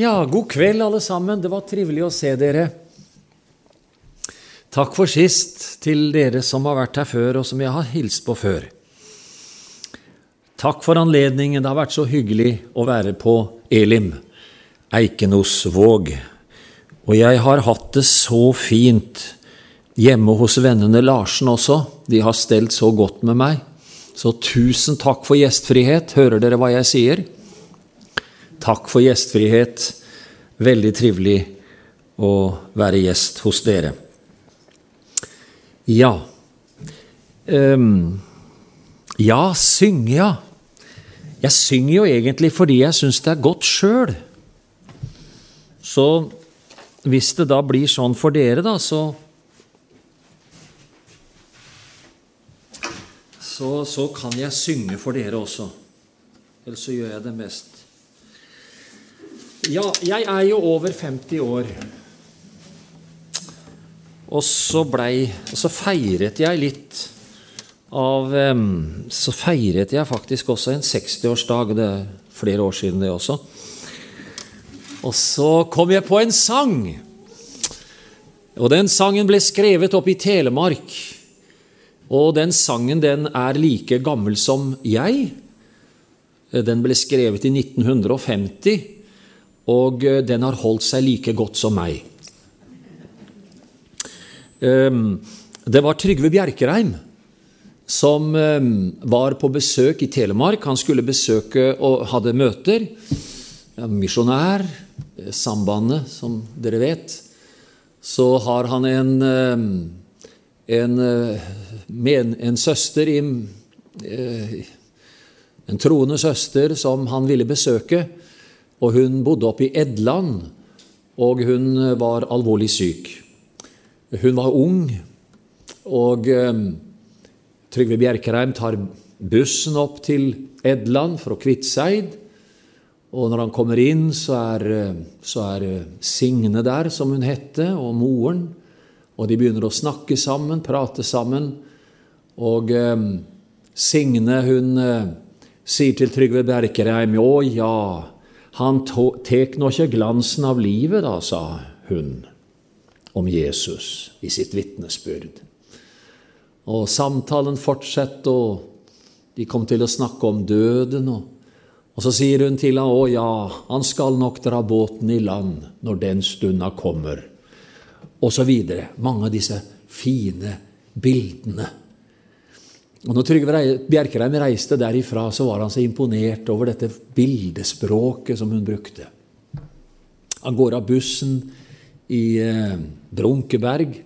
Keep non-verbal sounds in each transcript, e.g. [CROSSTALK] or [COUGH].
Ja, god kveld, alle sammen. Det var trivelig å se dere. Takk for sist til dere som har vært her før, og som jeg har hilst på før. Takk for anledningen. Det har vært så hyggelig å være på Elim, Eikenosvåg. Og jeg har hatt det så fint hjemme hos vennene Larsen også. De har stelt så godt med meg. Så tusen takk for gjestfrihet. Hører dere hva jeg sier? Takk for gjestfrihet. Veldig trivelig å være gjest hos dere. Ja um, Ja, synge, ja. Jeg synger jo egentlig fordi jeg syns det er godt sjøl. Så hvis det da blir sånn for dere, da, så Så, så kan jeg synge for dere også. Eller så gjør jeg det mest ja, jeg er jo over 50 år. Og så blei Så feiret jeg litt av Så feiret jeg faktisk også en 60-årsdag. Det er flere år siden, det også. Og så kom jeg på en sang. Og den sangen ble skrevet opp i Telemark. Og den sangen den er like gammel som jeg. Den ble skrevet i 1950 og eh, den har holdt seg like godt som meg. Ehm, det var Trygve Bjerkreim som ehm, var på besøk i Telemark. Han skulle besøke og hadde møter. Misjonær, eh, Sambandet, som dere vet. Så har han en, en, en, eh, en søster i En troende søster som han ville besøke. Og hun bodde oppe i Edland, og hun var alvorlig syk. Hun var ung, og eh, Trygve Bjerkreim tar bussen opp til Edland fra Kvitseid. Og når han kommer inn, så er, eh, så er eh, Signe der, som hun hette, og moren. Og de begynner å snakke sammen, prate sammen. Og eh, Signe, hun eh, sier til Trygve Bjerkreim, 'Å ja'. Han tek nå ikke glansen av livet, da, sa hun om Jesus i sitt vitnesbyrd. Og samtalen fortsetter, og de kom til å snakke om døden. Og, og så sier hun til ham, 'Å ja, han skal nok dra båten i land når den stunda kommer', og så videre. Mange av disse fine bildene og når Trygve Bjerkreim reiste derifra, så var han så imponert over dette bildespråket som hun brukte. Han går av bussen i eh, Brunkeberg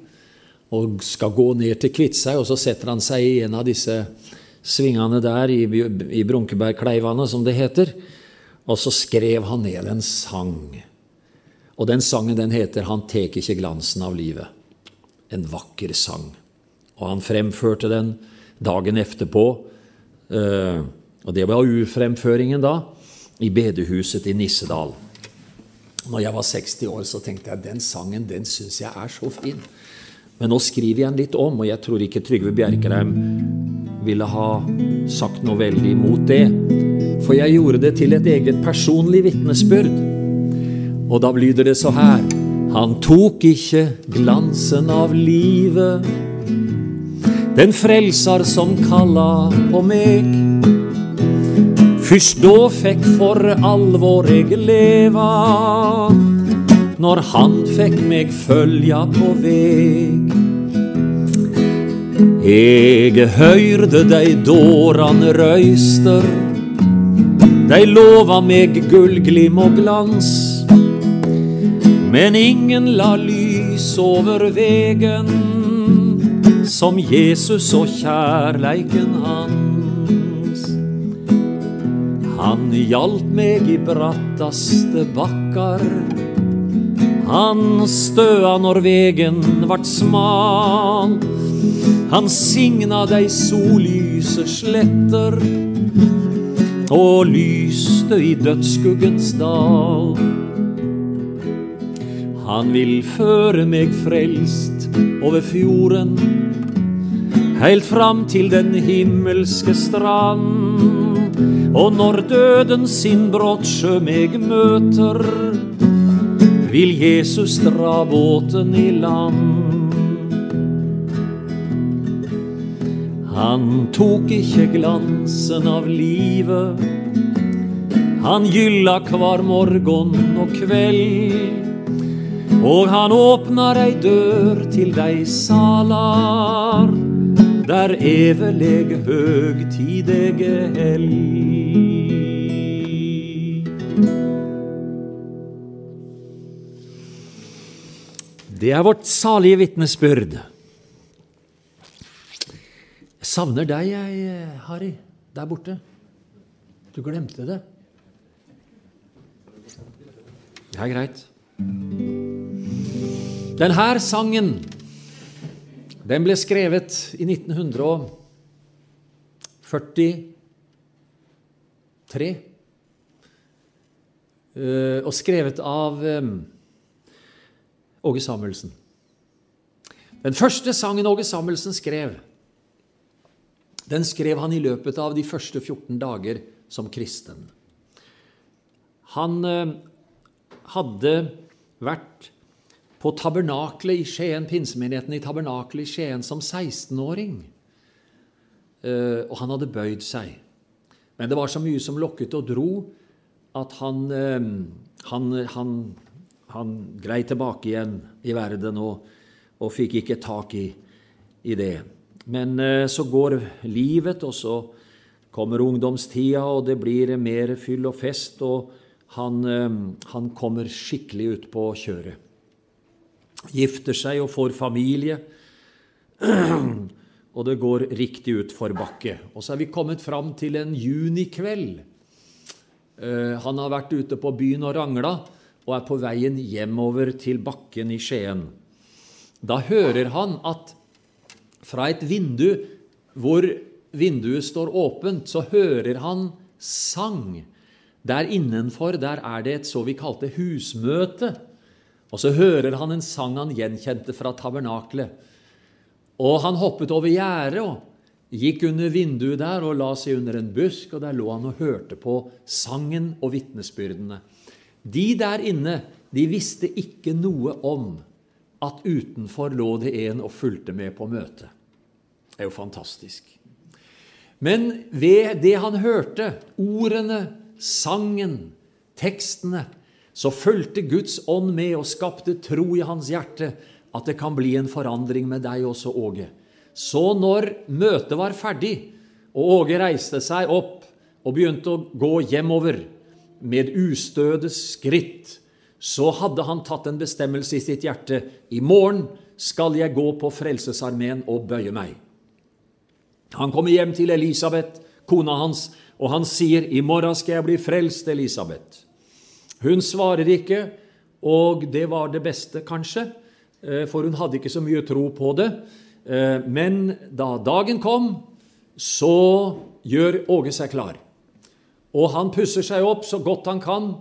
og skal gå ned til Kviteseid, og så setter han seg i en av disse svingene der i, i Brunkebergkleivene, som det heter, og så skrev han ned en sang. Og den sangen den heter 'Han tek ikke glansen av livet'. En vakker sang. Og han fremførte den dagen etterpå. Eh, og det var urfremføringen da, i bedehuset i Nissedal. Når jeg var 60 år, så tenkte jeg den sangen den syns jeg er så fin. Men nå skriver jeg den litt om, og jeg tror ikke Trygve Bjerkreim ville ha sagt noe veldig imot det. For jeg gjorde det til et eget personlig vitnesbyrd. Og da lyder det så her Han tok ikke glansen av livet den frelsar som kalla på meg. Fyrst då fikk for alvor eg leva, når han fikk meg følja på veg. Eg høyrde dei dårane røyster, dei lova meg gullglim og glans. Men ingen la lys over vegen som Jesus og kjærleiken hans. Han hjalp meg i brattaste bakkar. Han støa når vegen vart smal. Han signa dei sollyse sletter og lyste i dødsskuggens dal. Han vil føre meg frelst over fjorden heilt fram til den himmelske strand. Og når døden sin brottsjø meg møter, vil Jesus dra båten i land. Han tok ikke glansen av livet, han gylla hver morgen og kveld. Og han åpnar ei dør til dei salar, der eveleg høgtidige hell. Det er vårt salige vitnesbyrd. Jeg savner deg, jeg, Harry, der borte. Du glemte det. Det er greit. Denne sangen den ble skrevet i 1943 eh, og skrevet av eh, Åge Samuelsen. Den første sangen Åge Samuelsen skrev, den skrev han i løpet av de første 14 dager som kristen. Han eh, hadde vært på tabernaklet i Skien, pinsemenigheten i tabernaklet i Skien som 16-åring. Eh, og han hadde bøyd seg. Men det var så mye som lokket og dro, at han, eh, han, han, han grei tilbake igjen i verden og, og fikk ikke tak i, i det. Men eh, så går livet, og så kommer ungdomstida, og det blir mer fyll og fest, og han, han kommer skikkelig ut på kjøret gifter seg og får familie. [CLEARS THROAT] Og det går riktig utforbakke. Og så er vi kommet fram til en junikveld. Eh, han har vært ute på byen og rangla og er på veien hjemover til bakken i Skien. Da hører han at fra et vindu hvor vinduet står åpent, så hører han sang. Der innenfor der er det et så vi kalte husmøte. Og så hører han en sang han gjenkjente fra tabernaklet. Og han hoppet over gjerdet og gikk under vinduet der og la seg under en busk, og der lå han og hørte på sangen og vitnesbyrdene. De der inne, de visste ikke noe om at utenfor lå det en og fulgte med på møtet. Det er jo fantastisk. Men ved det han hørte, ordene, sangen, tekstene, så fulgte Guds ånd med og skapte tro i hans hjerte at det kan bli en forandring med deg også, Åge. Så når møtet var ferdig, og Åge reiste seg opp og begynte å gå hjemover med ustøde skritt, så hadde han tatt en bestemmelse i sitt hjerte. I morgen skal jeg gå på Frelsesarmeen og bøye meg. Han kommer hjem til Elisabeth, kona hans, og han sier, 'I morgen skal jeg bli frelst, Elisabeth'. Hun svarer ikke, og det var det beste, kanskje, eh, for hun hadde ikke så mye tro på det. Eh, men da dagen kom, så gjør Åge seg klar. Og han pusser seg opp så godt han kan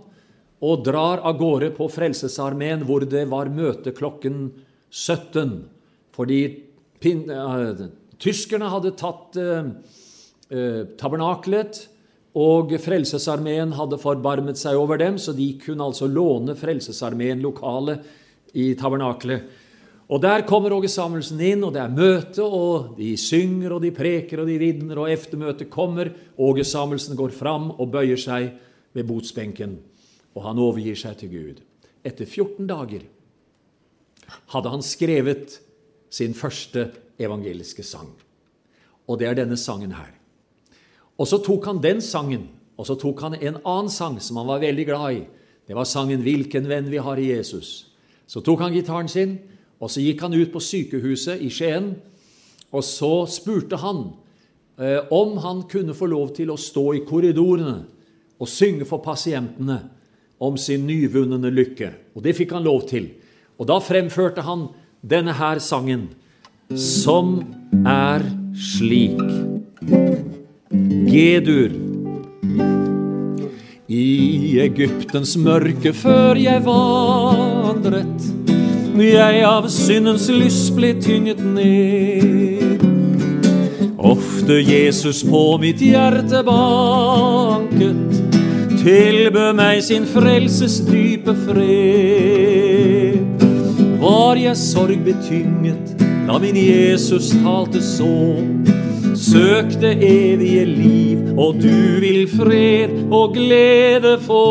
og drar av gårde på Frelsesarmeen, hvor det var møte klokken 17. Fordi uh, tyskerne hadde tatt uh, uh, tabernaklet og Frelsesarmeen hadde forbarmet seg over dem, så de kunne altså låne Frelsesarmeen lokale i tabernaklet. Og Der kommer Åge Samuelsen inn, og det er møte, og de synger, og de preker, og de vitner, og eftermøtet kommer. Åge Samuelsen går fram og bøyer seg ved botsbenken, og han overgir seg til Gud. Etter 14 dager hadde han skrevet sin første evangeliske sang. Og det er denne sangen her. Og så tok han den sangen, og så tok han en annen sang som han var veldig glad i. Det var sangen 'Hvilken venn vi har i Jesus'. Så tok han gitaren sin, og så gikk han ut på sykehuset i Skien. Og så spurte han eh, om han kunne få lov til å stå i korridorene og synge for pasientene om sin nyvunne lykke. Og det fikk han lov til. Og da fremførte han denne her sangen, som er slik. G-dur. I Egyptens mørke før jeg vandret, jeg av syndens lyst ble tynget ned. Ofte Jesus på mitt hjerte banket, tilbød meg sin frelses dype fred. Var jeg sorgbetynget da min Jesus talte så? Søkte evige liv, og du vil fred og glede få.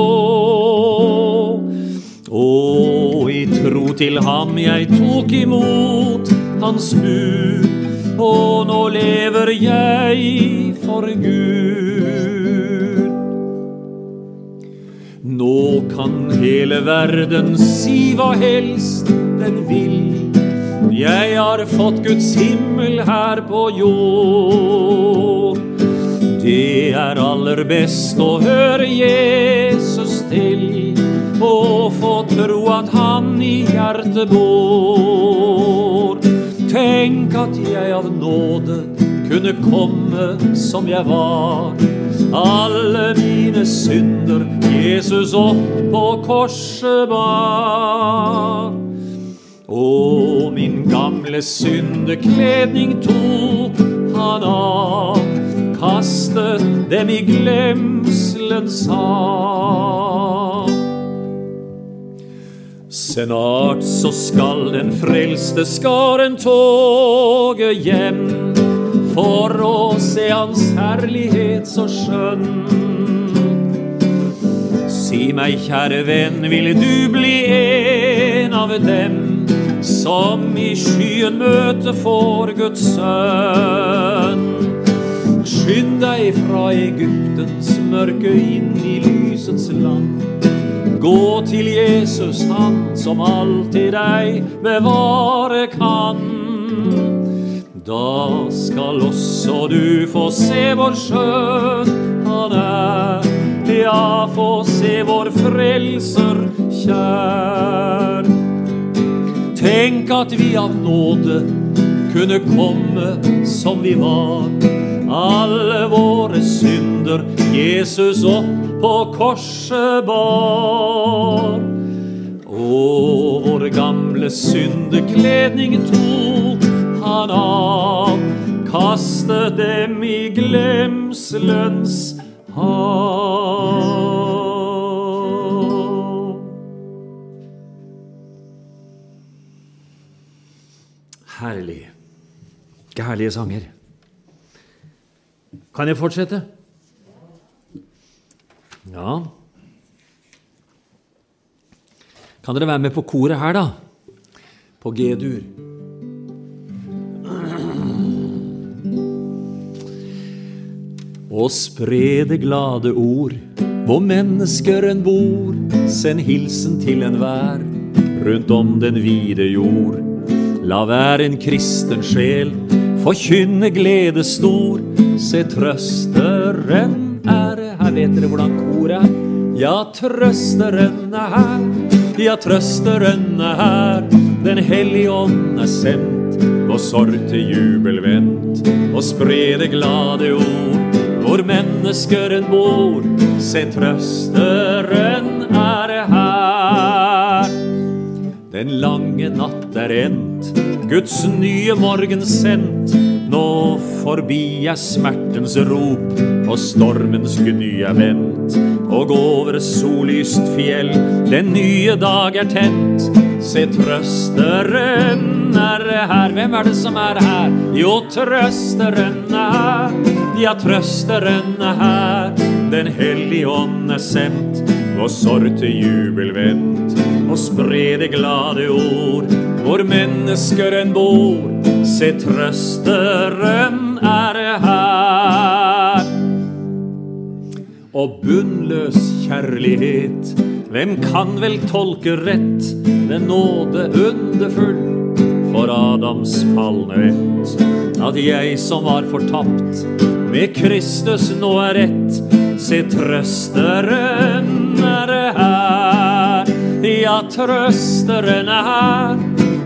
Og i tro til ham jeg tok imot hans bud, og nå lever jeg for Gud. Nå kan hele verden si hva helst den vil. Jeg har fått Guds himmel her på jord. Det er aller best å høre Jesus til og få tro at han i hjertet bor. Tenk at jeg av nåde kunne komme som jeg var. Alle mine synder Jesus opp på korset bar. Og min gamle syndekledning tok han av, kastet dem i glemselens hav. Snart så skal den frelste skaren toge hjem for å se Hans herlighet så skjønn. Si meg, kjære venn, vil du bli en av dem som i skyen møte får Guds sønn? Skynd deg fra Egyptens mørke inn i lysets land. Gå til Jesus, han som alltid deg bevare kan. Da skal også du få se hvor skjønn han er. Ja, få se vår frelser kjær. Tenk at vi av nåde kunne komme som vi var. Alle våre synder Jesus opp på korset bar. Og vår gamle syndekledning tok han av, kastet dem i glemselens hav. Herlig. Herlige sanger. Kan jeg fortsette? Ja. Kan dere være med på koret her, da? På G-dur. Og spre det glade ord hvor mennesker en bor. Send hilsen til enhver rundt om den vide jord. La være en kristen sjel forkynne glede stor. Se trøsteren er her. Vet dere hvordan koret er? Ja, trøsteren er her. Ja, trøsteren er her. Den hellige ånd er sendt. Og sorg til jubel vendt. Og spre det glade ord hvor menneskeren bor. Se, trøsteren Den lange natt er endt, Guds nye morgen sendt. Nå forbi er smertens rop, og stormens gny er vendt. Og over sollyst fjell den nye dag er tent. Se, trøsteren er her. Hvem er det som er her? Jo, trøsteren er her. Ja, trøsteren er her. Den hellige ånd er sendt, og sorg til jubel vendt. Og spre det glade ord hvor mennesker en bor. Se, trøsteren er her. Og bunnløs kjærlighet, hvem kan vel tolke rett? Den nåde underfull for Adams falne ett. At jeg som var fortapt, med Kristus nå er rett. Se, trøsteren er her. Ja, trøsteren er her.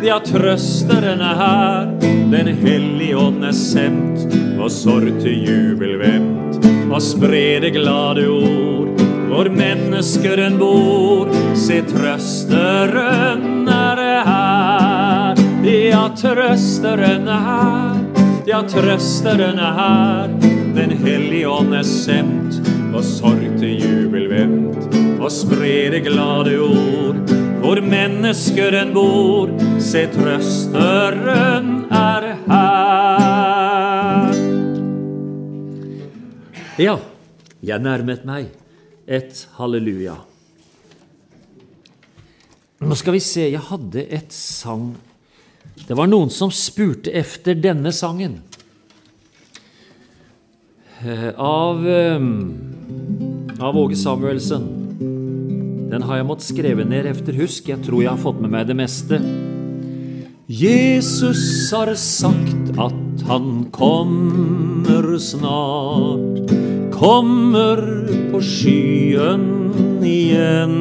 Ja, trøsteren er her. Den hellige ånd er sendt, og sorg til jubel vendt. Og spre det glade ord hvor menneskeren bor. Se, trøsteren er her. Ja, trøsteren er her. ja, trøsteren er her. Den hellige ånd er sendt, og sorg og spre det glade ord. Hvor menneskeren bor, se trøsteren er her. Ja, jeg nærmet meg et halleluja. Nå skal vi se, jeg hadde et sang Det var noen som spurte efter denne sangen. Eh, av, eh, av Åge Samuelsen. Den har jeg måttet skrive ned efter husk. Jeg tror jeg har fått med meg det meste. Jesus har sagt at han kommer snart, kommer på skyen igjen.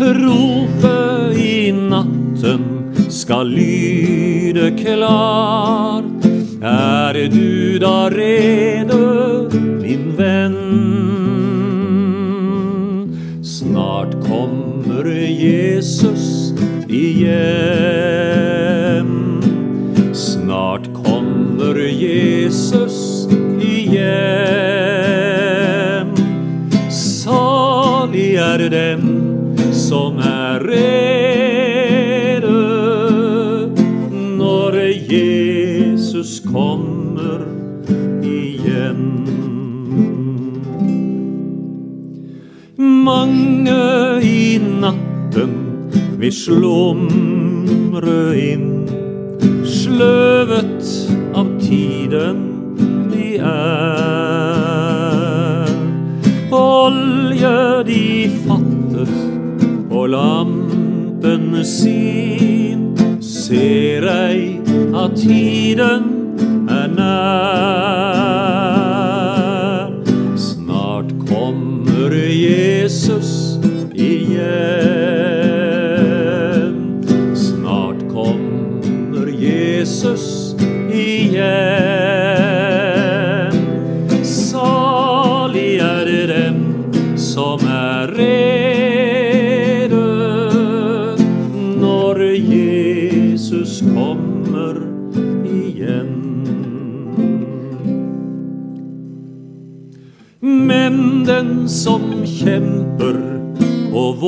Ropet i natten skal lyde klart. Er du da rede, Jesus igjen. Snart kommer Jesus igjen. Salig er dem som er rede når Jesus kommer igjen. Mange vil slumre inn, sløvet av tiden de er. Olje de fattet og lampen sin, ser ei av tiden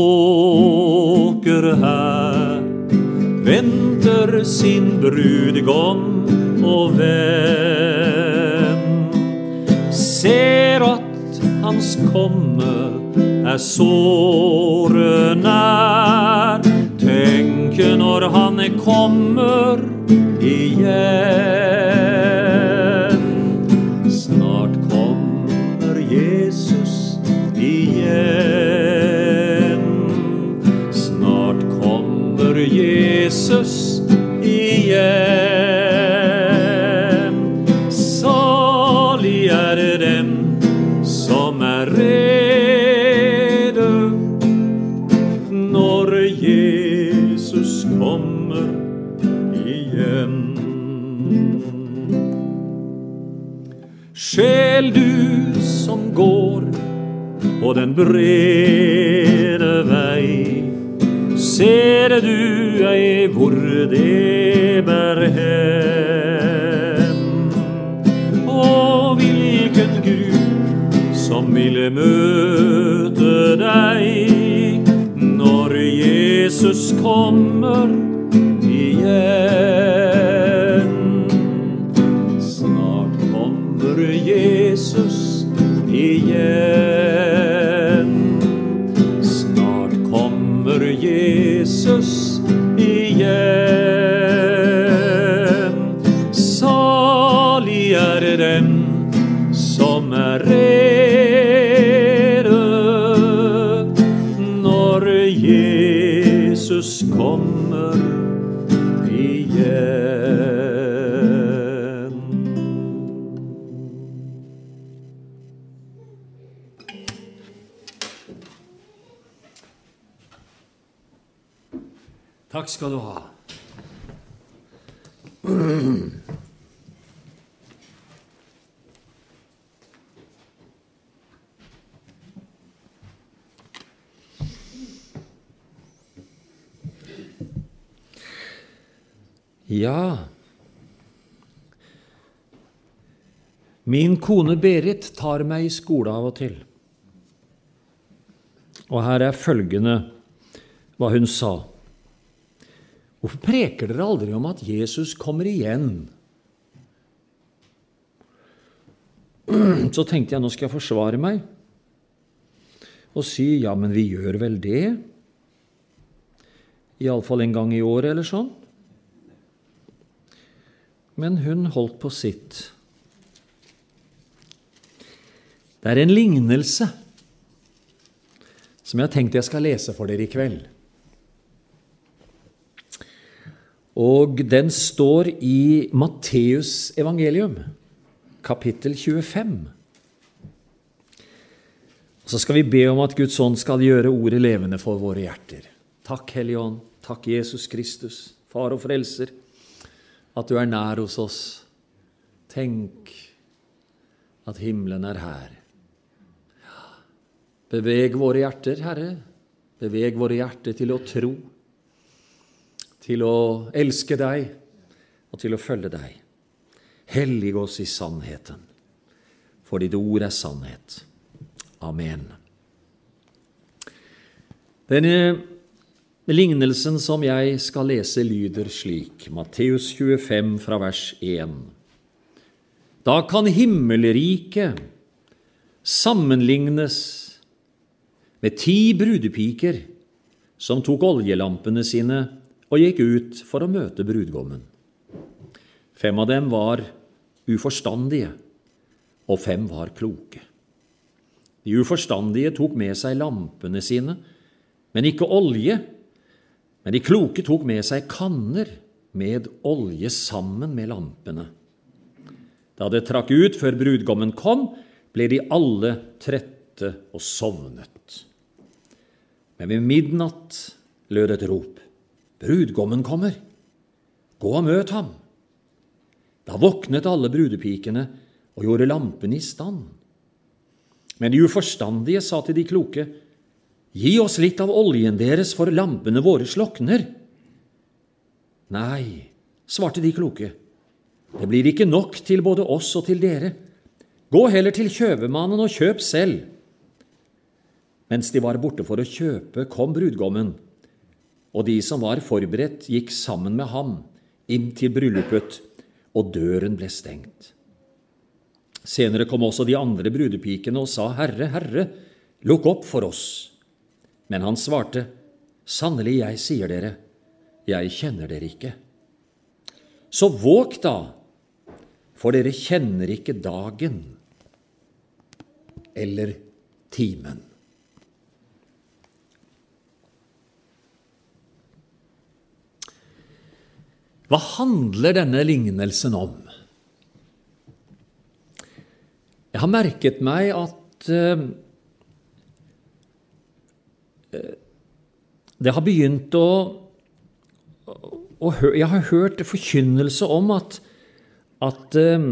og våker her, venter sin brudgom og venn. Ser at hans komme er såre nær. Tenke når han kommer igjen. Brede vei, ser du ei hvor det bærer hen? Og hvilken Gud som ville møte deg når Jesus kommer igjen. Snart kommer Jesus igjen. Jesus skal du ha. Ja Min kone Berit tar meg i skole av og til. Og her er følgende hva hun sa. Hvorfor preker dere aldri om at Jesus kommer igjen? Så tenkte jeg nå skal jeg forsvare meg og si ja, men vi gjør vel det? Iallfall en gang i året eller sånn. Men hun holdt på sitt. Det er en lignelse som jeg har tenkt jeg skal lese for dere i kveld. Og den står i Matteus evangelium, kapittel 25. Så skal vi be om at Guds ånd skal gjøre ordet levende for våre hjerter. Takk, Hellige Ånd. Takk, Jesus Kristus, Far og Frelser, at du er nær hos oss. Tenk at himmelen er her. Beveg våre hjerter, Herre. Beveg våre hjerter til å tro til å elske deg og til å følge deg. Hellig oss i sannheten, for ditt ord er sannhet. Amen. Denne lignelsen som jeg skal lese, lyder slik, Matteus 25 fra vers 1. Da kan himmelriket sammenlignes med ti brudepiker som tok oljelampene sine og gikk ut for å møte brudgommen. Fem av dem var uforstandige, og fem var kloke. De uforstandige tok med seg lampene sine, men ikke olje. Men de kloke tok med seg kanner med olje sammen med lampene. Da det trakk ut før brudgommen kom, ble de alle trette og sovnet. Men ved midnatt lød et rop. Brudgommen kommer. Gå og møt ham. Da våknet alle brudepikene og gjorde lampen i stand. Men de uforstandige sa til de kloke, Gi oss litt av oljen deres, for lampene våre slokner. Nei, svarte de kloke, det blir ikke nok til både oss og til dere. Gå heller til kjøpmannen og kjøp selv. Mens de var borte for å kjøpe, kom brudgommen og de som var forberedt, gikk sammen med ham inn til bryllupet, og døren ble stengt. Senere kom også de andre brudepikene og sa, Herre, Herre, lukk opp for oss. Men han svarte, Sannelig, jeg sier dere, jeg kjenner dere ikke. Så våg da, for dere kjenner ikke dagen eller timen. Hva handler denne lignelsen om? Jeg har merket meg at uh, det har begynt å, å, Jeg har hørt forkynnelse om at, at uh,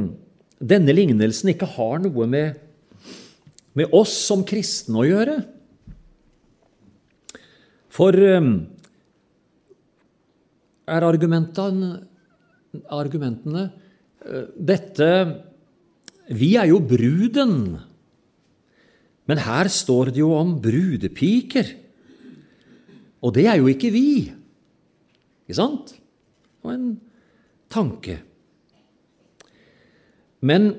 denne lignelsen ikke har noe med, med, oss som kristne å gjøre. For er argumentene, eh, dette Vi er jo bruden, men her står det jo om brudepiker. Og det er jo ikke vi. Ikke sant? Og en tanke. Men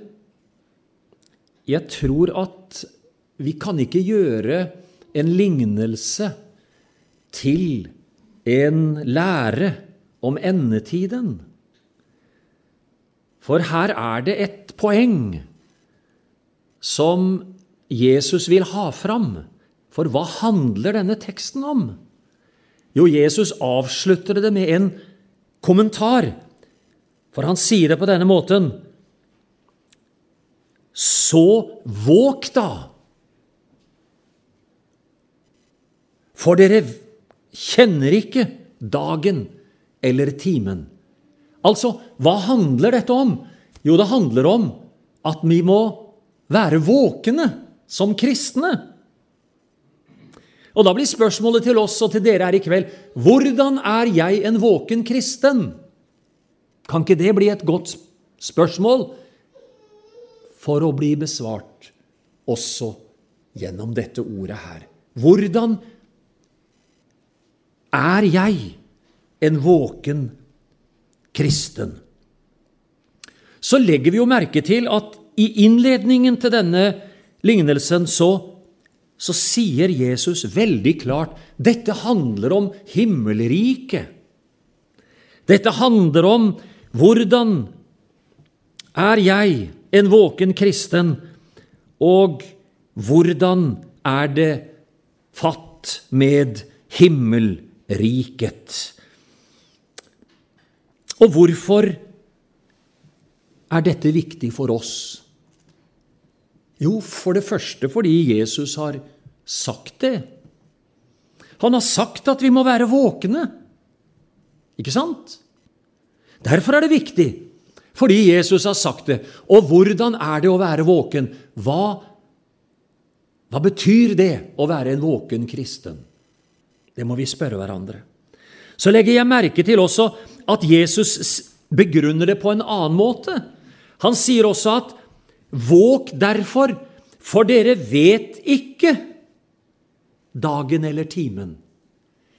jeg tror at vi kan ikke gjøre en lignelse til en lære om endetiden. For her er det et poeng som Jesus vil ha fram. For hva handler denne teksten om? Jo, Jesus avslutter det med en kommentar, for han sier det på denne måten. Så våg da! For dere kjenner ikke dagen eller timen. Altså, hva handler dette om? Jo, det handler om at vi må være våkne som kristne. Og Da blir spørsmålet til oss og til dere her i kveld hvordan er jeg en våken kristen? Kan ikke det bli et godt spørsmål for å bli besvart også gjennom dette ordet her. Hvordan er jeg en våken kristen? Så legger vi jo merke til at i innledningen til denne lignelsen så, så sier Jesus veldig klart dette handler om himmelriket. Dette handler om hvordan er jeg en våken kristen, og hvordan er det fatt med himmelriket? Og hvorfor er dette viktig for oss? Jo, for det første fordi Jesus har sagt det. Han har sagt at vi må være våkne. Ikke sant? Derfor er det viktig, fordi Jesus har sagt det. Og hvordan er det å være våken? Hva, hva betyr det å være en våken kristen? Det må vi spørre hverandre. Så legger jeg merke til også at Jesus begrunner det på en annen måte. Han sier også at Våg derfor, for dere vet ikke dagen eller timen.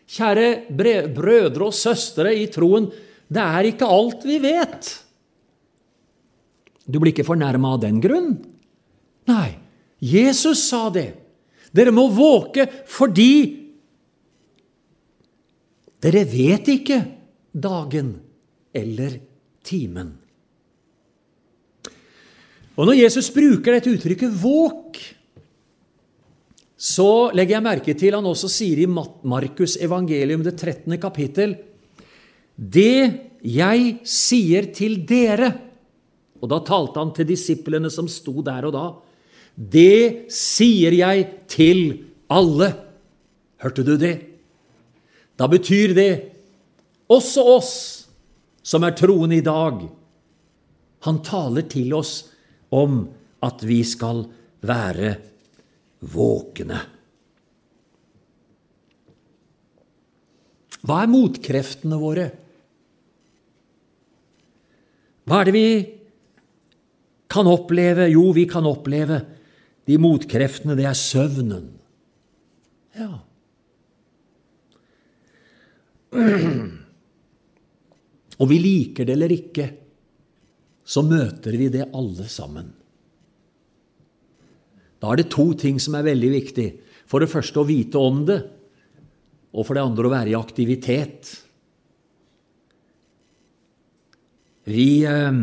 Kjære brødre og søstre i troen, det er ikke alt vi vet. Du blir ikke fornærma av den grunn? Nei, Jesus sa det. Dere må våke fordi dere vet ikke dagen eller timen. Og Når Jesus bruker dette uttrykket 'våk', så legger jeg merke til han også sier i Markus evangelium, det 13. kapittel, 'Det jeg sier til dere' Og da talte han til disiplene som sto der og da. 'Det sier jeg til alle.' Hørte du det? Da betyr det også oss som er troende i dag. Han taler til oss om at vi skal være våkne. Hva er motkreftene våre? Hva er det vi kan oppleve? Jo, vi kan oppleve de motkreftene. Det er søvnen. Ja. [CLEARS THROAT] Og vi liker det eller ikke, så møter vi det alle sammen. Da er det to ting som er veldig viktig. For det første å vite om det, og for det andre å være i aktivitet. Vi, eh,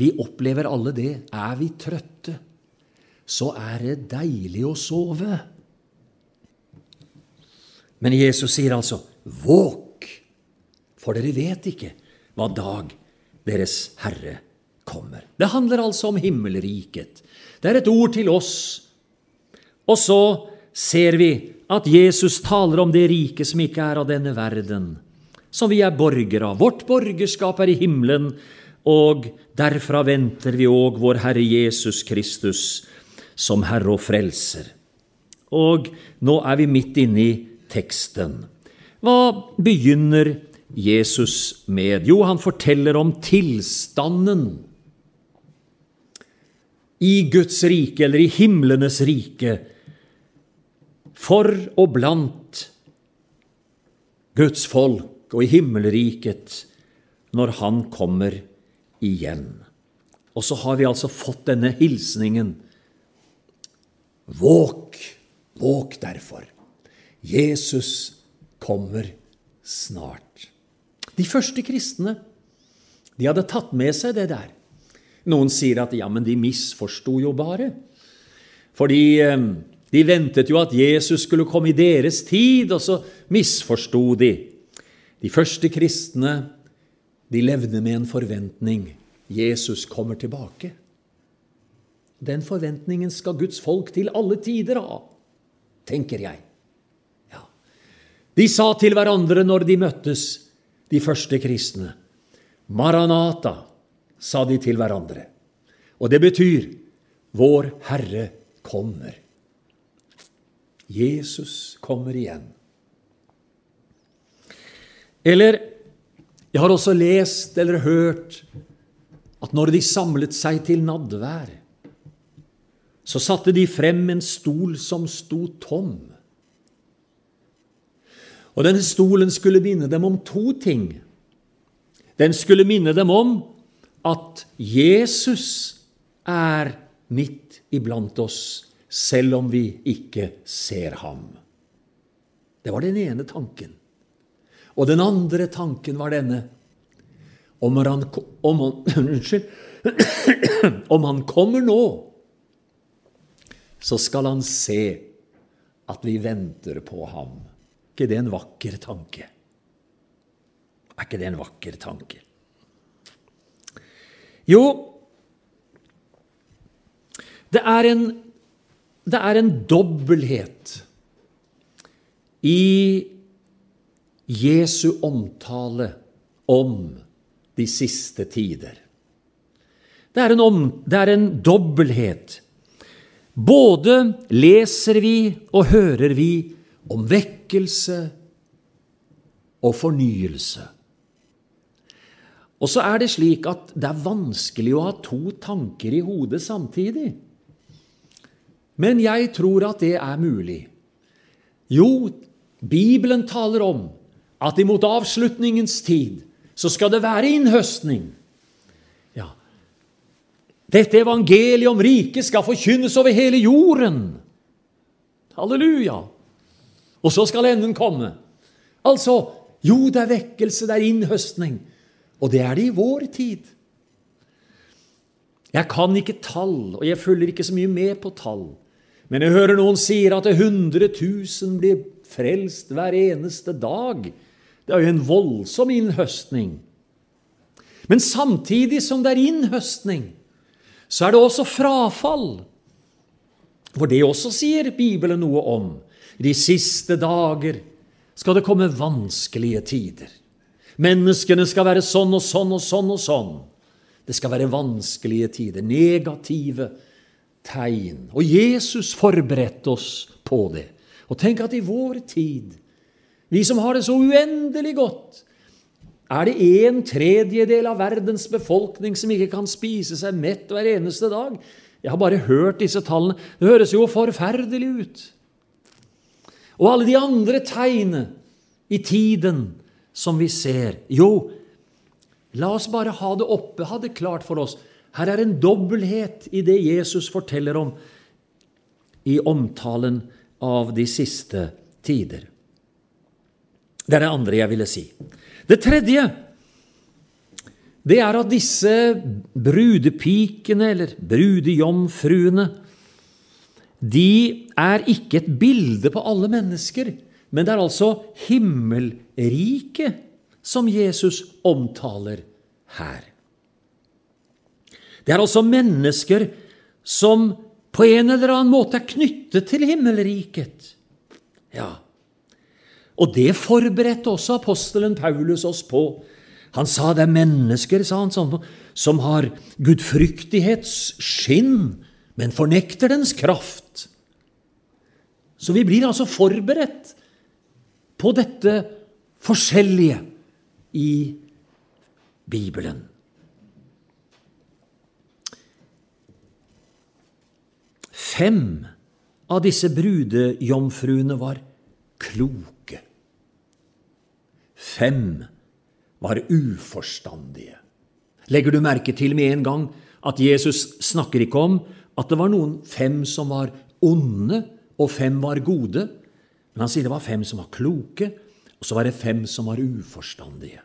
vi opplever alle det. Er vi trøtte, så er det deilig å sove. Men Jesus sier altså, 'Våk, for dere vet ikke hva dag deres Herre kommer. Det handler altså om himmelriket. Det er et ord til oss. Og så ser vi at Jesus taler om det riket som ikke er av denne verden, som vi er borgere av. Vårt borgerskap er i himmelen, og derfra venter vi òg vår Herre Jesus Kristus som Herre og Frelser. Og nå er vi midt inne i teksten. Hva begynner Jesus med? Jo, han forteller om tilstanden i Guds rike, eller i himlenes rike, for og blant Guds folk og i himmelriket når Han kommer igjen. Og så har vi altså fått denne hilsningen. Våk, våk derfor. Jesus kommer snart. De første kristne de hadde tatt med seg det der. Noen sier at ja, men de misforsto jo bare. Fordi eh, de ventet jo at Jesus skulle komme i deres tid, og så misforsto de. De første kristne de levde med en forventning. Jesus kommer tilbake. Den forventningen skal Guds folk til alle tider ha, tenker jeg. Ja. De sa til hverandre når de møttes, de første kristne. Maranata, sa de til hverandre. Og det betyr Vår Herre kommer. Jesus kommer igjen. Eller jeg har også lest eller hørt at når de samlet seg til nadvær, så satte de frem en stol som sto tom. Og denne stolen skulle minne dem om to ting. Den skulle minne dem om at Jesus er midt iblant oss, selv om vi ikke ser ham. Det var den ene tanken. Og den andre tanken var denne. Om han, om han, [COUGHS] unnskyld, [COUGHS] om han kommer nå, så skal han se at vi venter på ham. Ikke det en vakker tanke? Er ikke det en vakker tanke? Jo, det er en, det er en dobbelthet i Jesu omtale om de siste tider. Det er en, om, det er en dobbelthet. Både leser vi og hører vi om vekkelse og fornyelse. Og så er det slik at det er vanskelig å ha to tanker i hodet samtidig. Men jeg tror at det er mulig. Jo, Bibelen taler om at imot avslutningens tid så skal det være innhøstning. Ja. Dette evangeliet om riket skal forkynnes over hele jorden. Halleluja! Og så skal enden komme. Altså, jo, det er vekkelse, det er innhøstning. Og det er det i vår tid. Jeg kan ikke tall, og jeg følger ikke så mye med på tall. Men jeg hører noen sier at 100 000 blir frelst hver eneste dag. Det er jo en voldsom innhøstning. Men samtidig som det er innhøstning, så er det også frafall. For det også sier Bibelen noe om. I de siste dager skal det komme vanskelige tider. Menneskene skal være sånn og sånn og sånn og sånn. Det skal være vanskelige tider, negative tegn. Og Jesus forberedte oss på det. Og tenk at i vår tid vi som har det så uendelig godt. Er det en tredjedel av verdens befolkning som ikke kan spise seg mett hver eneste dag? Jeg har bare hørt disse tallene. Det høres jo forferdelig ut. Og alle de andre tegnene i tiden som vi ser. Jo, la oss bare ha det oppe, ha det klart for oss. Her er en dobbelthet i det Jesus forteller om i omtalen av de siste tider. Det er det andre jeg ville si. Det tredje det er at disse brudepikene, eller brudejomfruene, de er ikke et bilde på alle mennesker, men det er altså himmelriket som Jesus omtaler her. Det er altså mennesker som på en eller annen måte er knyttet til himmelriket. Ja, og det forberedte også apostelen Paulus oss på. Han sa det er mennesker sa han, sånn, som har gudfryktighets skinn, men fornekter dens kraft. Så vi blir altså forberedt på dette forskjellige i Bibelen. Fem av disse brudejomfruene var kloke Fem var uforstandige. Legger du merke til med en gang at Jesus snakker ikke om at det var noen fem som var onde, og fem var gode, men han sier det var fem som var kloke, og så var det fem som var uforstandige.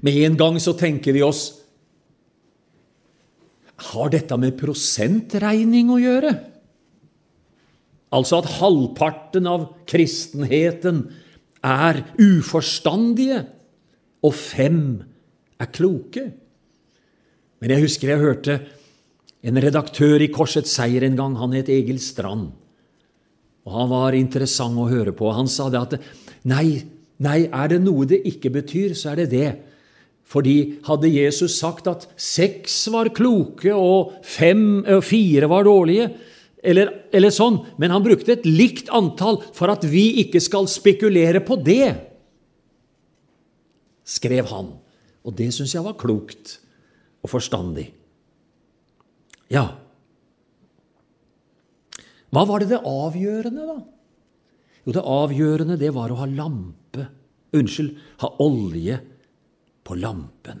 Med en gang så tenker vi oss Har dette med prosentregning å gjøre? Altså at halvparten av kristenheten er uforstandige, og fem er kloke. Men jeg husker jeg hørte en redaktør i Korsets Seier en gang. Han het Egil Strand. Og Han var interessant å høre på. Han sa det at nei, nei, er det noe det ikke betyr, så er det det. Fordi hadde Jesus sagt at seks var kloke og fem, fire var dårlige, eller, eller sånn, men han brukte et likt antall for at vi ikke skal spekulere på det, skrev han. Og det syns jeg var klokt og forstandig. Ja, hva var det det avgjørende, da? Jo, det avgjørende, det var å ha lampe Unnskyld, ha olje på lampen.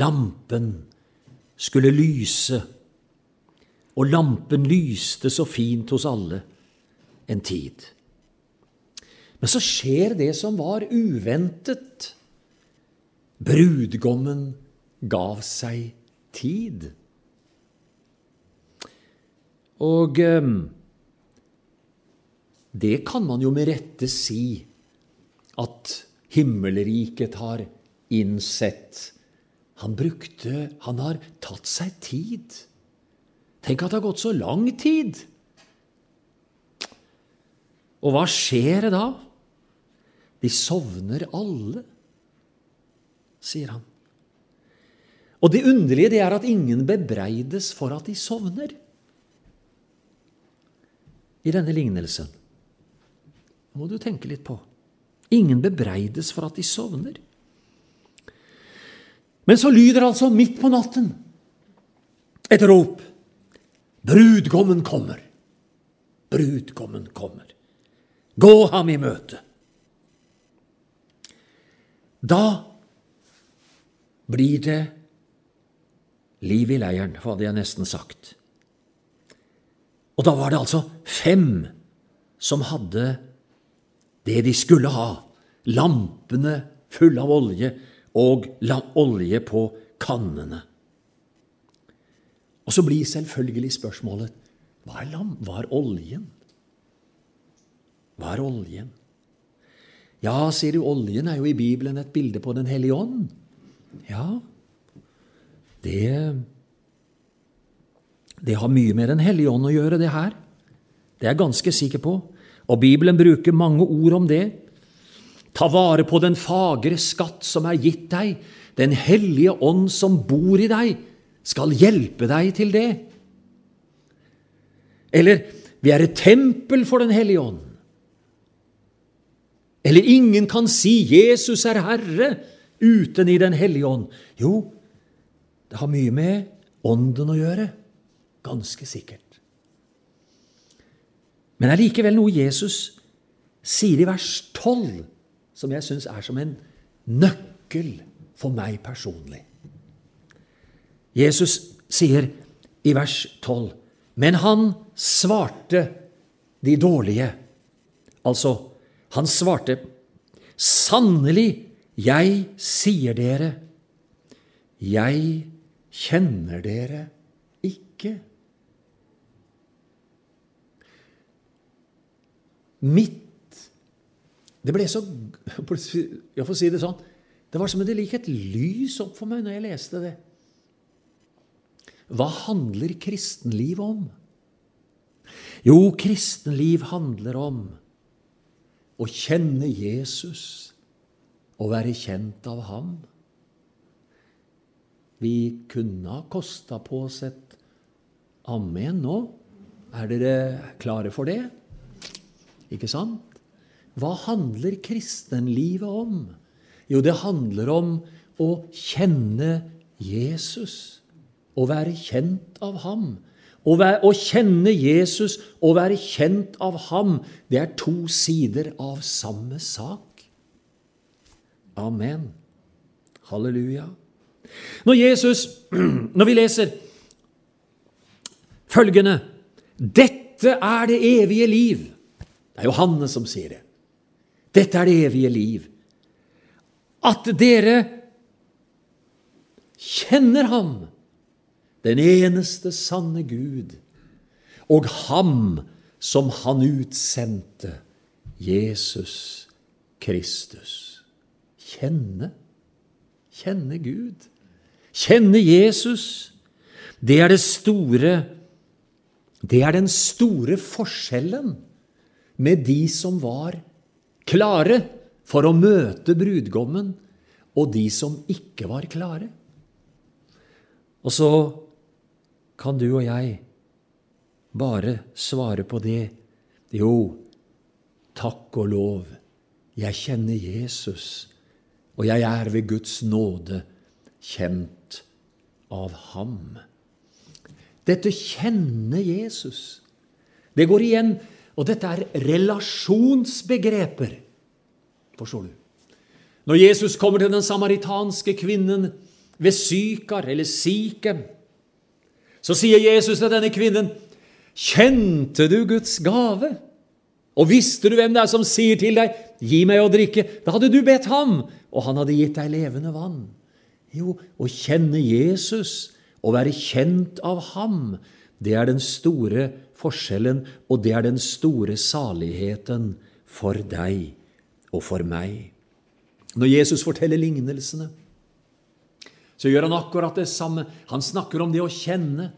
Lampen skulle lyse, og lampen lyste så fint hos alle en tid. Men så skjer det som var uventet. Brudgommen gav seg tid. Og eh, det kan man jo med rette si at himmelriket har innsett. Han brukte Han har tatt seg tid. Tenk at det har gått så lang tid! Og hva skjer da? De sovner alle, sier han. Og det underlige det er at ingen bebreides for at de sovner i denne lignelsen. Det må du tenke litt på. Ingen bebreides for at de sovner. Men så lyder altså midt på natten et rop. Brudgommen kommer. Brudgommen kommer. Gå ham i møte. Da blir det liv i leiren, hadde jeg nesten sagt. Og da var det altså fem som hadde det de skulle ha, lampene fulle av olje og olje på kannene. Og så blir selvfølgelig spørsmålet hva er, lam hva er oljen? Hva er oljen? Ja, sier du, oljen er jo i Bibelen et bilde på Den hellige ånd. Ja, det det har mye med Den hellige ånd å gjøre, det her. Det er jeg ganske sikker på. Og Bibelen bruker mange ord om det. Ta vare på den fagre skatt som er gitt deg. Den hellige ånd som bor i deg, skal hjelpe deg til det. Eller vi er et tempel for Den hellige ånd. Eller ingen kan si 'Jesus er Herre' uten i Den hellige ånd. Jo, det har mye med Ånden å gjøre. Ganske sikkert. Men det er likevel noe Jesus sier i vers 12, som jeg syns er som en nøkkel for meg personlig. Jesus sier i vers 12.: Men han svarte de dårlige. Altså, han svarte, Sannelig, jeg sier dere, jeg kjenner dere ikke. Midt Det ble så [LAUGHS] Jeg får si det sånn Det var som om det gikk et lys opp for meg når jeg leste det. Hva handler kristenliv om? Jo, kristenliv handler om å kjenne Jesus og være kjent av ham. Vi kunne ha kosta på oss et amen nå. Er dere klare for det? Ikke sant? Hva handler kristenlivet om? Jo, det handler om å kjenne Jesus. Å være kjent av ham. Å, være, å, kjenne Jesus og være kjent av ham, det er to sider av samme sak. Amen. Halleluja. Når Jesus, [CLEARS THROAT] når vi leser følgende Dette er det evige liv det er Johannes som sier det. Dette er det evige liv. At dere kjenner Ham, den eneste sanne Gud, og Ham som Han utsendte, Jesus Kristus. Kjenne. Kjenne Gud. Kjenne Jesus. Det er det store Det er den store forskjellen med de som var klare for å møte brudgommen, og de som ikke var klare. Og så kan du og jeg bare svare på det. Jo, takk og lov, jeg kjenner Jesus, og jeg er ved Guds nåde kjent av ham. Dette kjenner Jesus. Det går igjen, og dette er relasjonsbegreper. Forstår du? Når Jesus kommer til den samaritanske kvinnen ved Sykar eller Sikem, så sier Jesus til denne kvinnen, 'Kjente du Guds gave?' Og visste du hvem det er som sier til deg, 'Gi meg å drikke', da hadde du bedt ham, og han hadde gitt deg levende vann. Jo, å kjenne Jesus, å være kjent av ham, det er den store forskjellen, og det er den store saligheten for deg og for meg. Når Jesus forteller lignelsene, så gjør han akkurat det samme. Han snakker om det å kjenne.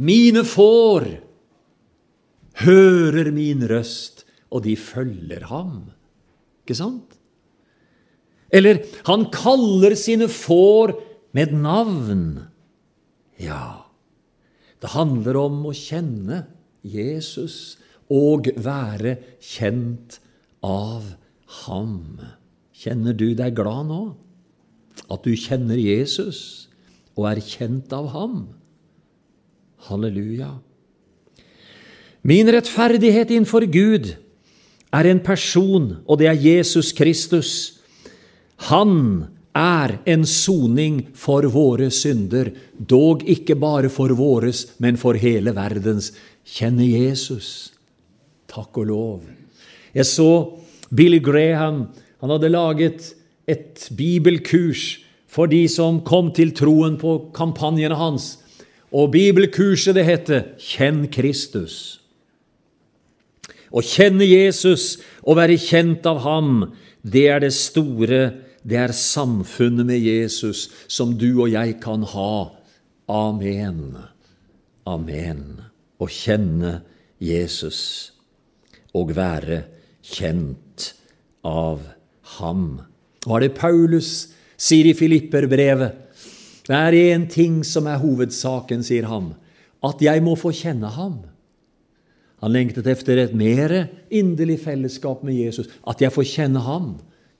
Mine får hører min røst, og de følger ham. Ikke sant? Eller han kaller sine får med navn. Ja, det handler om å kjenne Jesus og være kjent av ham. Kjenner du deg glad nå? At du kjenner Jesus og er kjent av ham? Halleluja. Min rettferdighet innenfor Gud er en person, og det er Jesus Kristus. Han er en soning for våre synder, dog ikke bare for våres, men for hele verdens. Kjenne Jesus. Takk og lov. Jeg så Billy Graham. Han hadde laget et bibelkurs for de som kom til troen på kampanjene hans. Og bibelkurset det heter Kjenn Kristus. Å kjenne Jesus og være kjent av ham, det er det store, det er samfunnet med Jesus som du og jeg kan ha. Amen. Amen. Å kjenne Jesus og være kjent av ham. Hva er det Paulus sier i Filipperbrevet? Det er én ting som er hovedsaken, sier han, at jeg må få kjenne ham. Han lengtet etter et mer inderlig fellesskap med Jesus, at jeg får kjenne ham,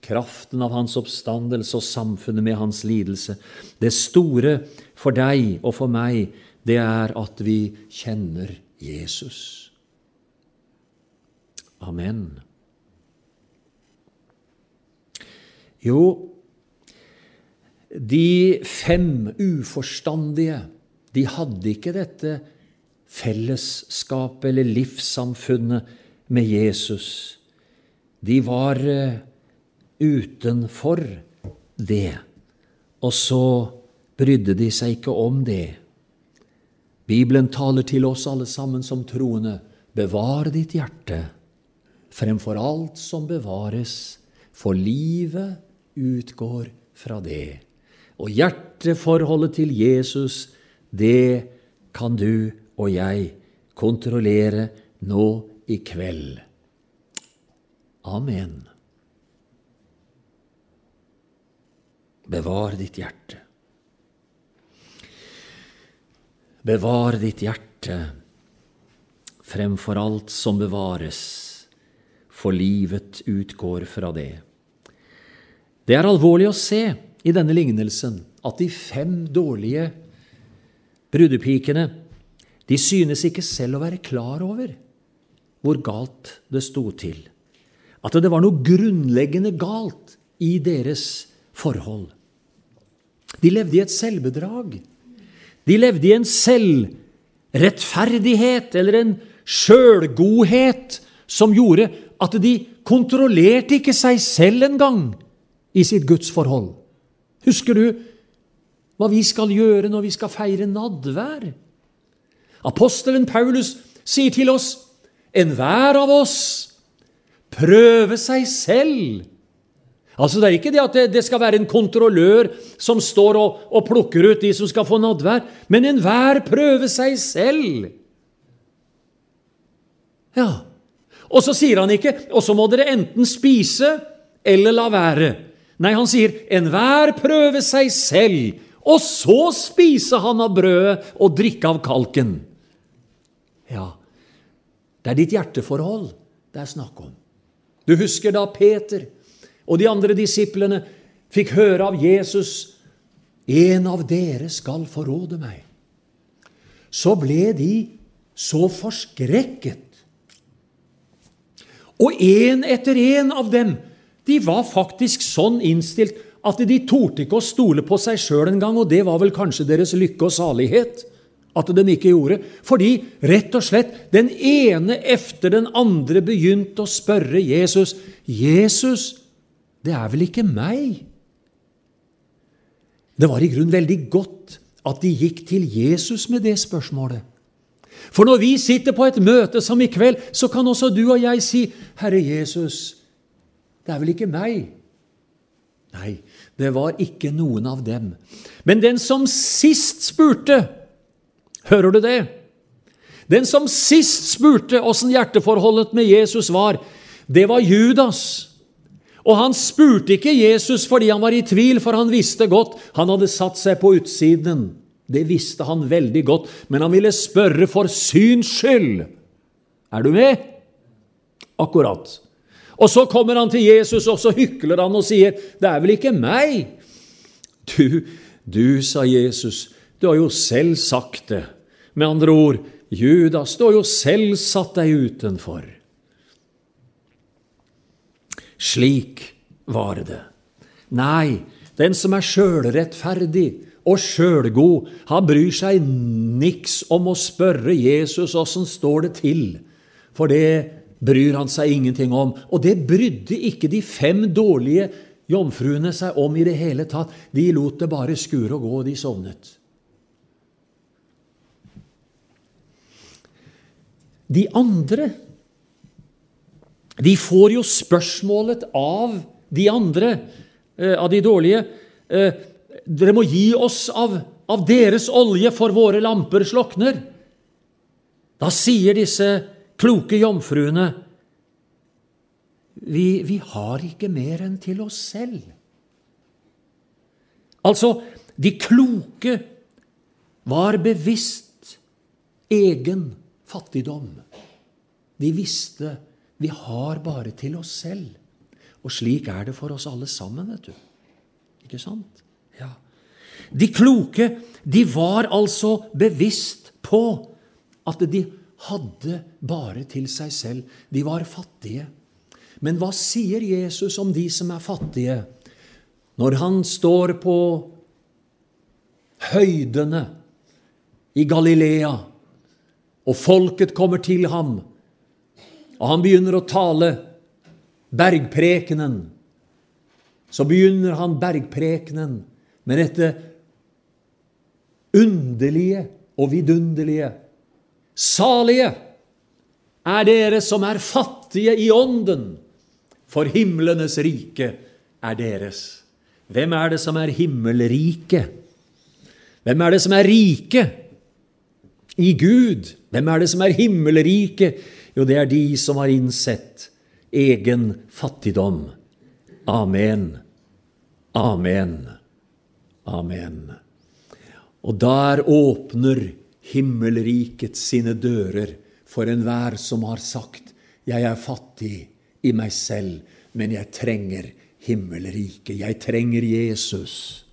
kraften av hans oppstandelse og samfunnet med hans lidelse. Det store for deg og for meg, det er at vi kjenner Jesus. Amen. Jo, de fem uforstandige, de hadde ikke dette fellesskapet eller livssamfunnet med Jesus. De var eh, utenfor det, og så brydde de seg ikke om det. Bibelen taler til oss alle sammen som troende. Bevar ditt hjerte fremfor alt som bevares, for livet utgår fra det. Og hjerteforholdet til Jesus, det kan du og jeg kontrollere nå i kveld. Amen. Bevar ditt hjerte. Bevar ditt hjerte fremfor alt som bevares, for livet utgår fra det. Det er alvorlig å se i denne lignelsen at de fem dårlige brudepikene de synes ikke selv å være klar over hvor galt det sto til. At det var noe grunnleggende galt i deres forhold. De levde i et selvbedrag. De levde i en selvrettferdighet eller en sjølgodhet som gjorde at de kontrollerte ikke seg selv engang i sitt gudsforhold. Husker du hva vi skal gjøre når vi skal feire nadvær? Apostelen Paulus sier til oss enhver av oss prøve seg selv. Altså Det er ikke det at det, skal være en kontrollør som står og, og plukker ut de som skal få nadvær, men enhver prøver seg selv. Ja. Og så sier han ikke 'og så må dere enten spise eller la være'. Nei, han sier 'enhver prøve seg selv', og så spise han av brødet og drikke av kalken. Ja, det er ditt hjerteforhold det er snakk om. Du husker da Peter og de andre disiplene fikk høre av Jesus en av dere skal forråde meg, så ble de så forskrekket. Og en etter en av dem, de var faktisk sånn innstilt at de torde ikke å stole på seg sjøl engang, og det var vel kanskje deres lykke og salighet at de ikke gjorde. Fordi rett og slett den ene efter den andre begynte å spørre Jesus Jesus, det er vel ikke meg? Det var i grunnen veldig godt at de gikk til Jesus med det spørsmålet. For når vi sitter på et møte som i kveld, så kan også du og jeg si, 'Herre Jesus, det er vel ikke meg?' Nei, det var ikke noen av dem. Men den som sist spurte, hører du det? Den som sist spurte åssen hjerteforholdet med Jesus var, det var Judas. Og han spurte ikke Jesus fordi han var i tvil, for han visste godt han hadde satt seg på utsiden. Det visste han veldig godt, men han ville spørre for syns skyld. Er du med? Akkurat. Og så kommer han til Jesus, og så hykler han og sier, 'Det er vel ikke meg?' Du, du, sa Jesus, du har jo selv sagt det. Med andre ord, Judas, du har jo selv satt deg utenfor. Slik var det. Nei, den som er sjølrettferdig og sjølgod, han bryr seg niks om å spørre Jesus åssen står det til, for det bryr han seg ingenting om. Og det brydde ikke de fem dårlige jomfruene seg om i det hele tatt. De lot det bare skure og gå, og de sovnet. De andre de får jo spørsmålet av de andre, eh, av de dårlige eh, Dere må gi oss av, av deres olje, for våre lamper slokner. Da sier disse kloke jomfruene vi, vi har ikke mer enn til oss selv. Altså, de kloke var bevisst egen fattigdom. De visste vi har bare til oss selv. Og slik er det for oss alle sammen, vet du. Ikke sant? Ja. De kloke, de var altså bevisst på at de hadde bare til seg selv. De var fattige. Men hva sier Jesus om de som er fattige, når han står på høydene i Galilea, og folket kommer til ham og han begynner å tale bergprekenen. Så begynner han bergprekenen med dette underlige og vidunderlige. Salige er dere som er fattige i ånden, for himlenes rike er deres. Hvem er det som er himmelrike? Hvem er det som er rike i Gud? Hvem er det som er himmelrike jo, det er de som har innsett egen fattigdom. Amen. Amen. Amen. Og der åpner himmelriket sine dører for enhver som har sagt, 'Jeg er fattig i meg selv, men jeg trenger himmelriket. Jeg trenger Jesus.'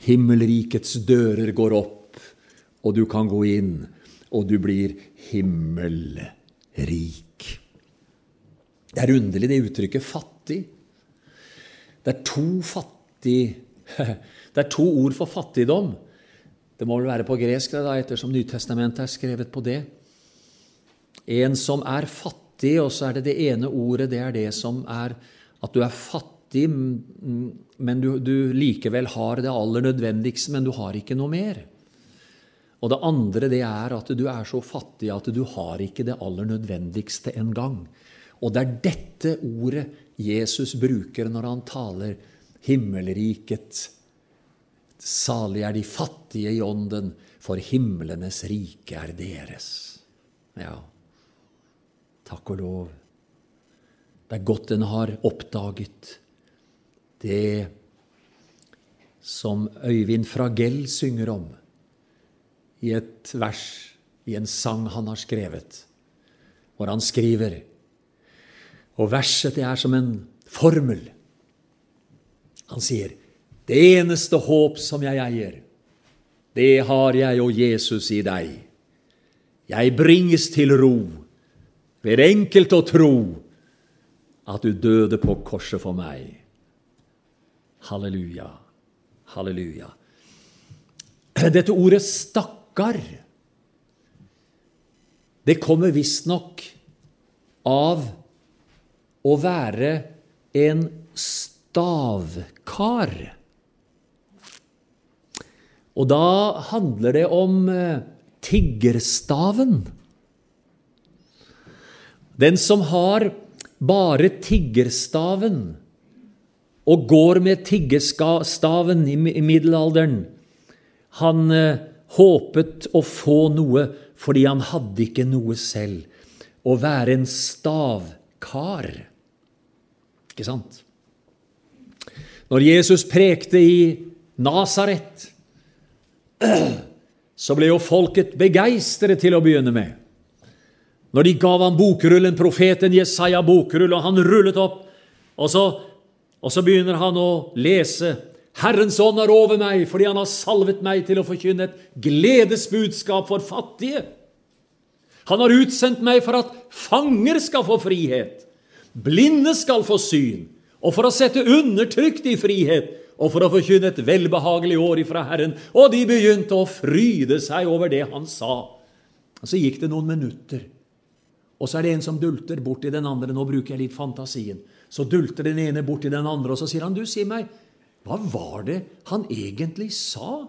Himmelrikets dører går opp, og du kan gå inn, og du blir himmelrik rik. Det er underlig, det uttrykket 'fattig'. Det er to fattig [LAUGHS] Det er to ord for fattigdom. Det må vel være på gresk, da, ettersom Nytestamentet er skrevet på det. En som er fattig, og så er det det ene ordet, det er det som er at du er fattig, men du, du likevel har det aller nødvendigste, men du har ikke noe mer. Og det andre det er at du er så fattig at du har ikke det aller nødvendigste engang. Og det er dette ordet Jesus bruker når han taler himmelriket. Salig er de fattige i ånden, for himlenes rike er deres. Ja, takk og lov. Det er godt en har oppdaget det som Øyvind Fragell synger om i et vers i en sang han har skrevet, hvor han skriver Og verset det er som en formel. Han sier, 'Det eneste håp som jeg eier, det har jeg og Jesus i deg.' Jeg bringes til ro ved enkelt å tro at du døde på korset for meg. Halleluja. Halleluja. Dette ordet 'stakkar' det kommer visstnok av å være en stavkar. Og da handler det om eh, tiggerstaven. Den som har bare tiggerstaven og går med tiggerstaven i middelalderen, han eh, håpet å få noe fordi han hadde ikke noe selv. Å være en stavkar. Ikke sant? Når Jesus prekte i Nasaret, så ble jo folket begeistret til å begynne med. Når de gav ham bokrullen, profeten Jesaja bokrull, og han rullet opp, og så, og så begynner han å lese Herrens ånd er over meg fordi han har salvet meg til å forkynne et gledesbudskap for fattige. Han har utsendt meg for at fanger skal få frihet, blinde skal få syn, og for å sette undertrykt i frihet, og for å forkynne et velbehagelig år ifra Herren. Og de begynte å fryde seg over det han sa. Og Så gikk det noen minutter, og så er det en som dulter bort til den andre. Nå bruker jeg litt fantasien. Så dulter den ene bort til den andre, og så sier han, 'Du, si meg, hva var det han egentlig sa?'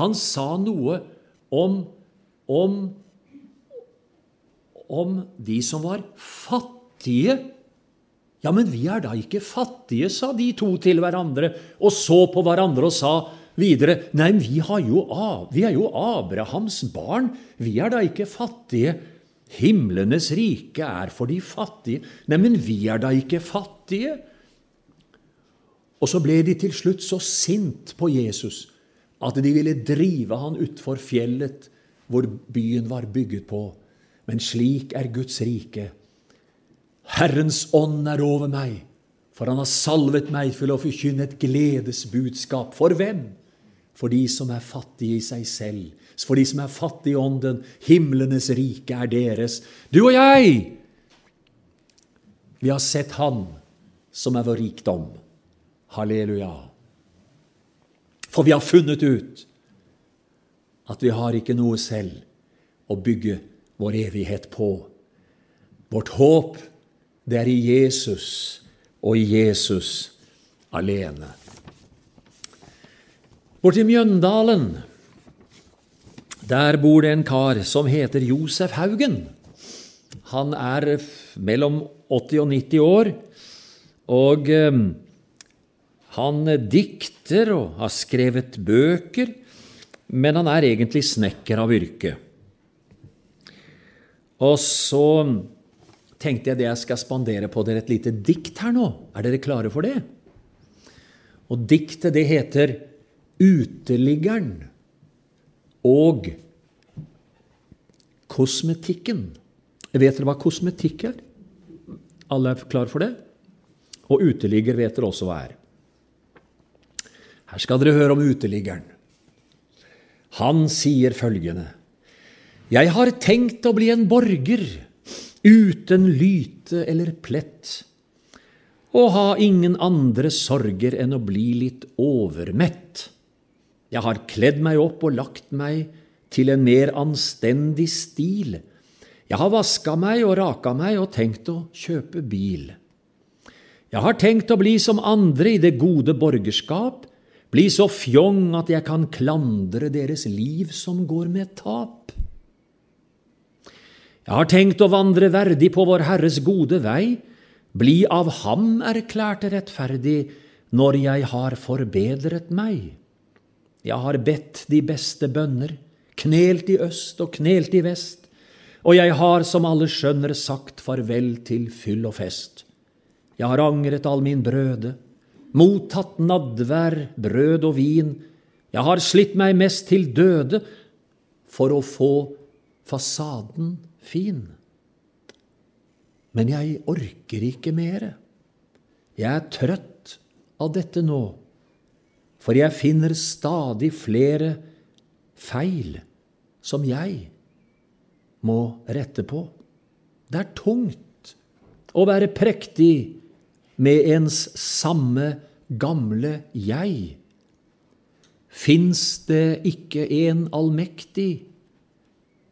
Han sa noe om, om, om de som var fattige ja, men vi er da ikke fattige, sa de to til hverandre, og så på hverandre og sa videre, nei, vi, jo, vi er jo Abrahams barn, vi er da ikke fattige. Himlenes rike er for de fattige. Nei, men vi er da ikke fattige. Og så ble de til slutt så sint på Jesus at de ville drive han utfor fjellet hvor byen var bygget på. Men slik er Guds rike. Herrens ånd er over meg, for han har salvet meg til å forkynne et gledesbudskap. For hvem? For de som er fattige i seg selv, for de som er fattige i ånden. Himlenes rike er deres. Du og jeg! Vi har sett Han som er vår rikdom. Halleluja. For vi har funnet ut at vi har ikke noe selv å bygge vår evighet på. Vårt håp det er i Jesus og i Jesus alene. Borti Mjøndalen der bor det en kar som heter Josef Haugen. Han er mellom 80 og 90 år, og eh, han dikter og har skrevet bøker, men han er egentlig snekker av yrke. Og så tenkte jeg det jeg skal spandere på dere et lite dikt her nå. Er dere klare for det? Og diktet, det heter Uteliggeren og kosmetikken. Vet dere hva kosmetikk er? Alle er klar for det? Og uteligger vet dere også hva er. Her skal dere høre om uteliggeren. Han sier følgende Jeg har tenkt å bli en borger uten lyte eller plett, og ha ingen andre sorger enn å bli litt overmett. Jeg har kledd meg opp og lagt meg til en mer anstendig stil. Jeg har vaska meg og raka meg og tenkt å kjøpe bil. Jeg har tenkt å bli som andre i det gode borgerskap, bli så fjong at jeg kan klandre deres liv som går med tap. Jeg har tenkt å vandre verdig på Vår Herres gode vei, bli av Ham erklært rettferdig når jeg har forbedret meg. Jeg har bedt de beste bønner, knelt i øst og knelt i vest, og jeg har, som alle skjønner, sagt farvel til fyll og fest. Jeg har angret all min brøde, mottatt nadvær, brød og vin, jeg har slitt meg mest til døde for å få fasaden fin. Men jeg orker ikke mere. Jeg er trøtt av dette nå, for jeg finner stadig flere feil som jeg må rette på. Det er tungt å være prektig med ens samme gamle jeg. Fins det ikke en allmektig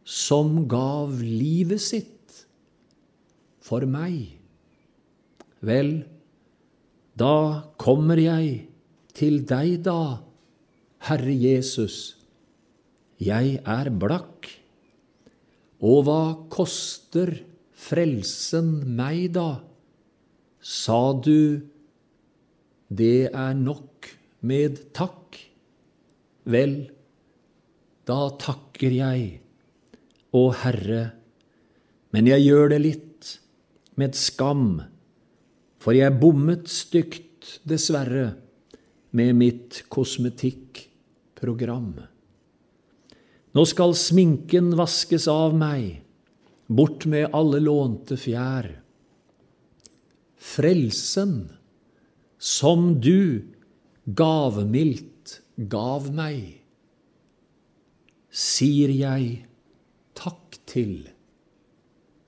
som gav livet sitt for meg? Vel, da kommer jeg til deg, da, Herre Jesus. Jeg er blakk. Og hva koster frelsen meg, da? Sa du, det er nok med takk? Vel, da takker jeg, å Herre, men jeg gjør det litt med skam, for jeg bommet stygt, dessverre, med mitt kosmetikkprogram. Nå skal sminken vaskes av meg, bort med alle lånte fjær. Frelsen som du gavmildt gav meg, sier jeg takk til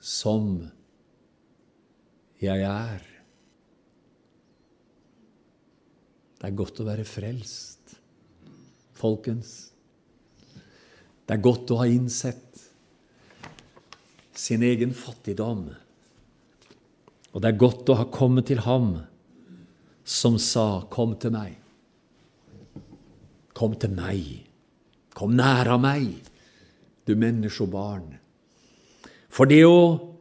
som jeg er. Det er godt å være frelst, folkens. Det er godt å ha innsett sin egen fattigdom. Og det er godt å ha kommet til ham som sa, 'Kom til meg'. Kom til meg. Kom næra meg, du menneskebarn. For det å,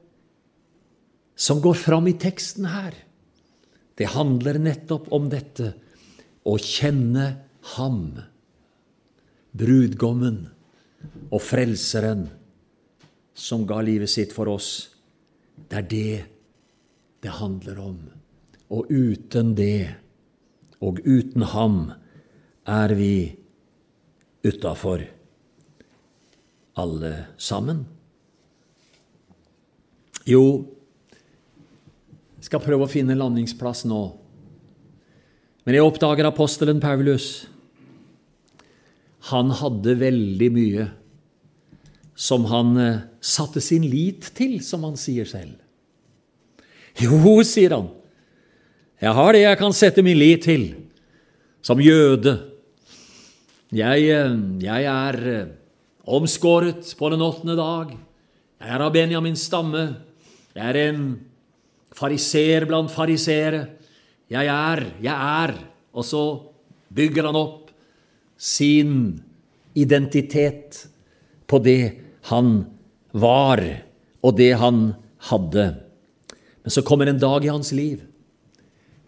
som går fram i teksten her, det handler nettopp om dette å kjenne ham, brudgommen og Frelseren som ga livet sitt for oss. Det er det det handler om. Og uten det, og uten ham, er vi utafor, alle sammen. Jo, jeg skal prøve å finne landingsplass nå. Men jeg oppdager apostelen Paulus han hadde veldig mye som han eh, satte sin lit til, som han sier selv. Jo, sier han, jeg har det jeg kan sette min lit til, som jøde. Jeg, eh, jeg er eh, omskåret på den åttende dag. Jeg er av Benjamins stamme. Jeg er en fariseer blant fariseere. Jeg er, jeg er. Og så bygger han opp sin identitet på det han var, og det han hadde. Men så kommer en dag i hans liv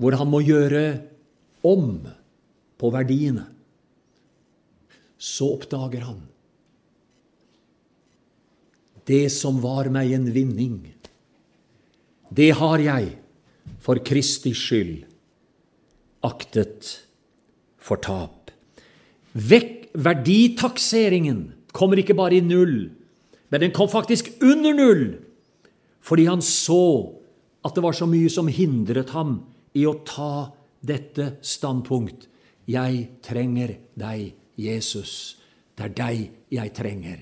hvor han må gjøre om på verdiene. Så oppdager han det som var meg en vinning. Det har jeg for Kristi skyld aktet for tap. Vekk verditakseringen kommer ikke bare i null, men den kom faktisk under null, fordi han så at det var så mye som hindret ham i å ta dette standpunkt. Jeg trenger deg, Jesus. Det er deg jeg trenger.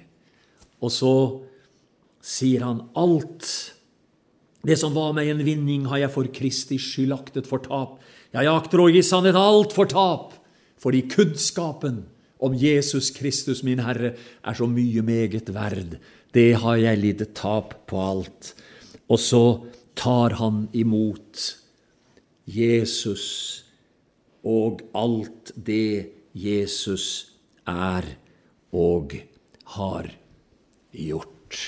Og så sier han alt. Det som var meg en vinning, har jeg for Kristi skyld aktet for tap. Jeg akter å gi sannhet alt for tap fordi kunnskapen om Jesus Kristus, min Herre, er så mye meget verd. Det har jeg lidd tap på alt. Og så tar han imot Jesus og alt det Jesus er og har gjort.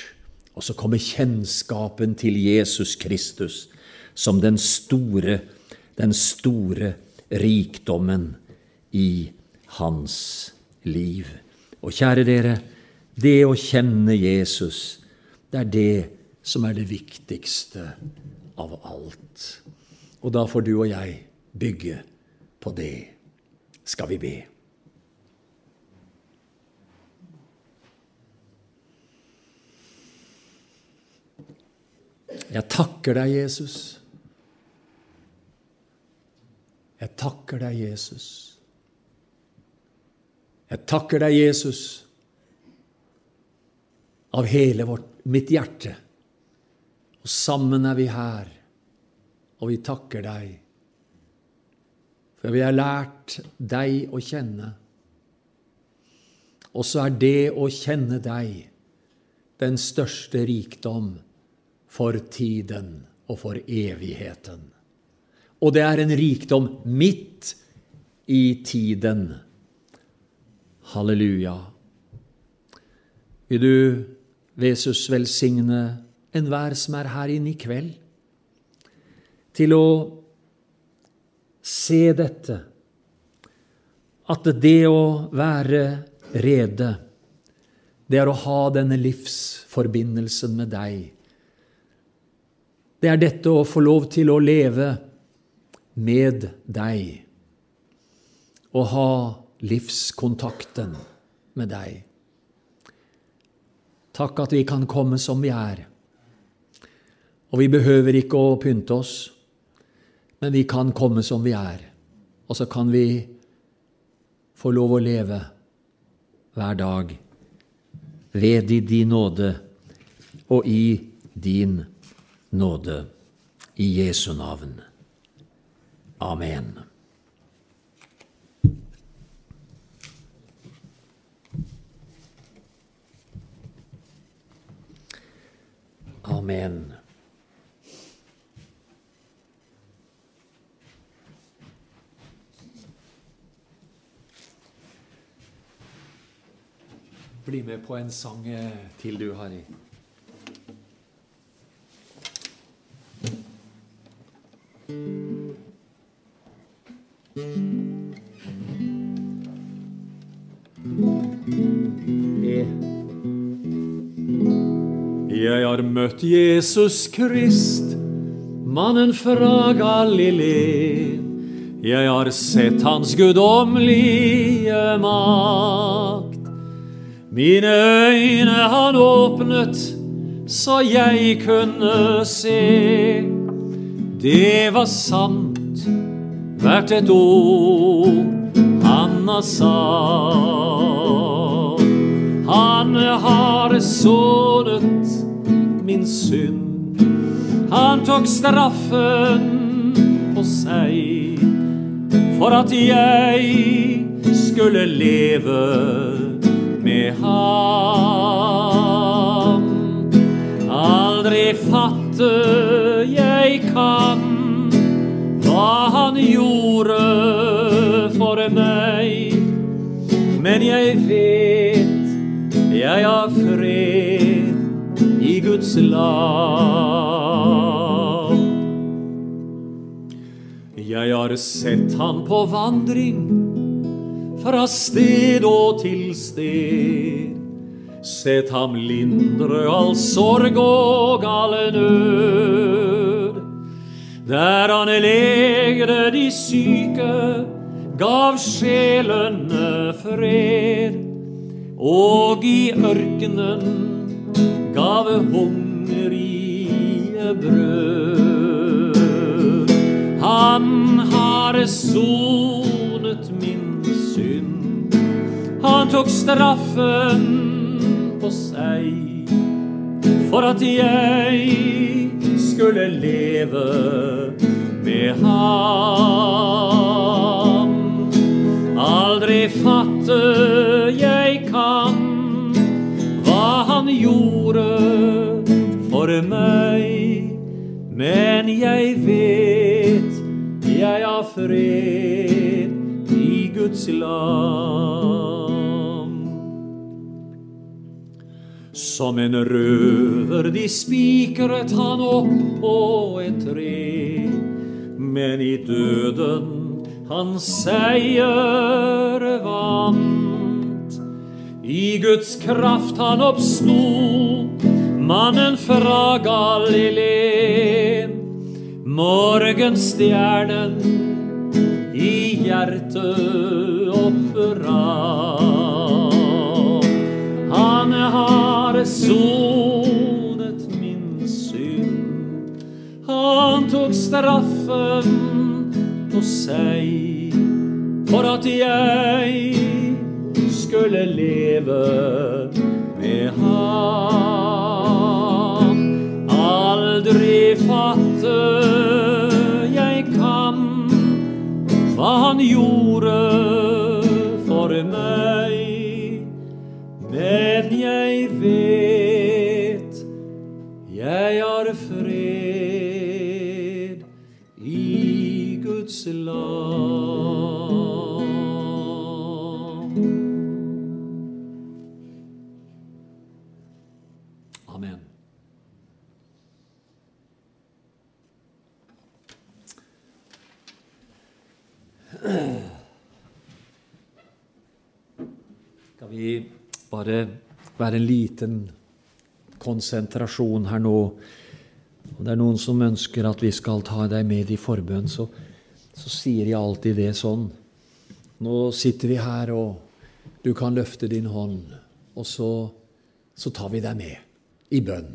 Og så kommer kjennskapen til Jesus Kristus som den store, den store rikdommen i hans liv. Og kjære dere, det å kjenne Jesus, det er det som er det viktigste av alt. Og da får du og jeg bygge på det. Skal vi be? Jeg takker deg, Jesus. Jeg takker deg, Jesus. Jeg takker deg, Jesus, av hele vårt, mitt hjerte. Og sammen er vi her, og vi takker deg. For vi har lært deg å kjenne. Og så er det å kjenne deg den største rikdom for tiden og for evigheten. Og det er en rikdom midt i tiden. Halleluja. Vil du, Jesus, velsigne enhver som er her inne i kveld, til å se dette, at det å være rede, det er å ha denne livsforbindelsen med deg. Det er dette å få lov til å leve med deg og ha livskontakten med deg. Takk at vi kan komme som vi er. Og vi behøver ikke å pynte oss, men vi kan komme som vi er. Og så kan vi få lov å leve hver dag ved i din nåde og i din nåde. I Jesu navn. Amen. Amen. Bli med på en sang til du, Harry. Jeg har møtt Jesus Krist, mannen fra Galileen. Jeg har sett hans guddommelige makt. Mine øyne han åpnet, så jeg kunne se. Det var sant, hvert et ord han har sagt. Han har sonet min synd. Han tok straffen på seg for at jeg skulle leve med ham. Aldri fatte jeg kan hva han gjorde for meg, men jeg vet jeg har fred i Guds land. Jeg har sett han på vandring fra sted og til sted. Sett ham lindre all sorg og all nød. Der han legde de syke, gav sjelene fred. Og i ørkenen gav hungrige brød. Han har sonet Han tok straffen på seg for at jeg skulle leve med ham. Aldri fatte jeg kan hva han gjorde for meg, men jeg vet jeg har fred i Guds land. Som en røver de spikret han opp på et tre, men i døden han seier vant. I Guds kraft han oppsto, mannen fra Galileen. Morgenstjernen i hjertet opprann. Sonet min synd. Han tok straffen på seg for at jeg skulle leve med ham. Aldri fatte jeg kan hva han gjorde være en liten konsentrasjon her nå? Og det er noen som ønsker at vi skal ta deg med i forbønn, så, så sier jeg alltid det sånn. Nå sitter vi her, og du kan løfte din hånd, og så, så tar vi deg med i bønn.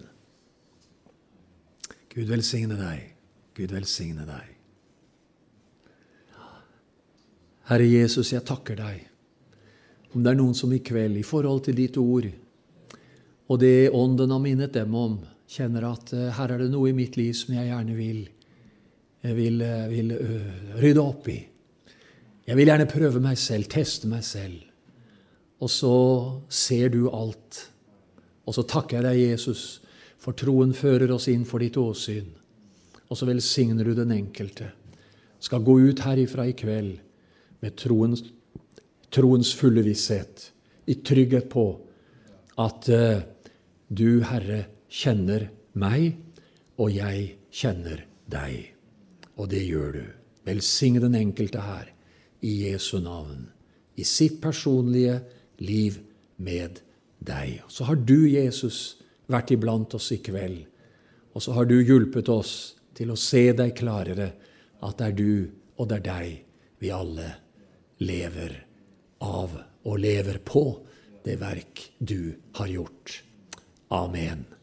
Gud velsigne deg. Gud velsigne deg. Herre Jesus, jeg takker deg. Om det er noen som i kveld, i forhold til ditt ord, og det Ånden har minnet dem om, kjenner at uh, her er det noe i mitt liv som jeg gjerne vil, jeg vil, uh, vil rydde opp i. Jeg vil gjerne prøve meg selv, teste meg selv. Og så ser du alt. Og så takker jeg deg, Jesus, for troen fører oss inn for ditt åsyn. Og så velsigner du den enkelte. Skal gå ut herifra i kveld med troens, troens fulle visshet, i trygghet på at uh, du, Herre, kjenner meg, og jeg kjenner deg. Og det gjør du. Velsigne den enkelte her i Jesu navn, i sitt personlige liv med deg. Så har du, Jesus, vært iblant oss i kveld, og så har du hjulpet oss til å se deg klarere, at det er du og det er deg vi alle lever av og lever på det verk du har gjort. Amen.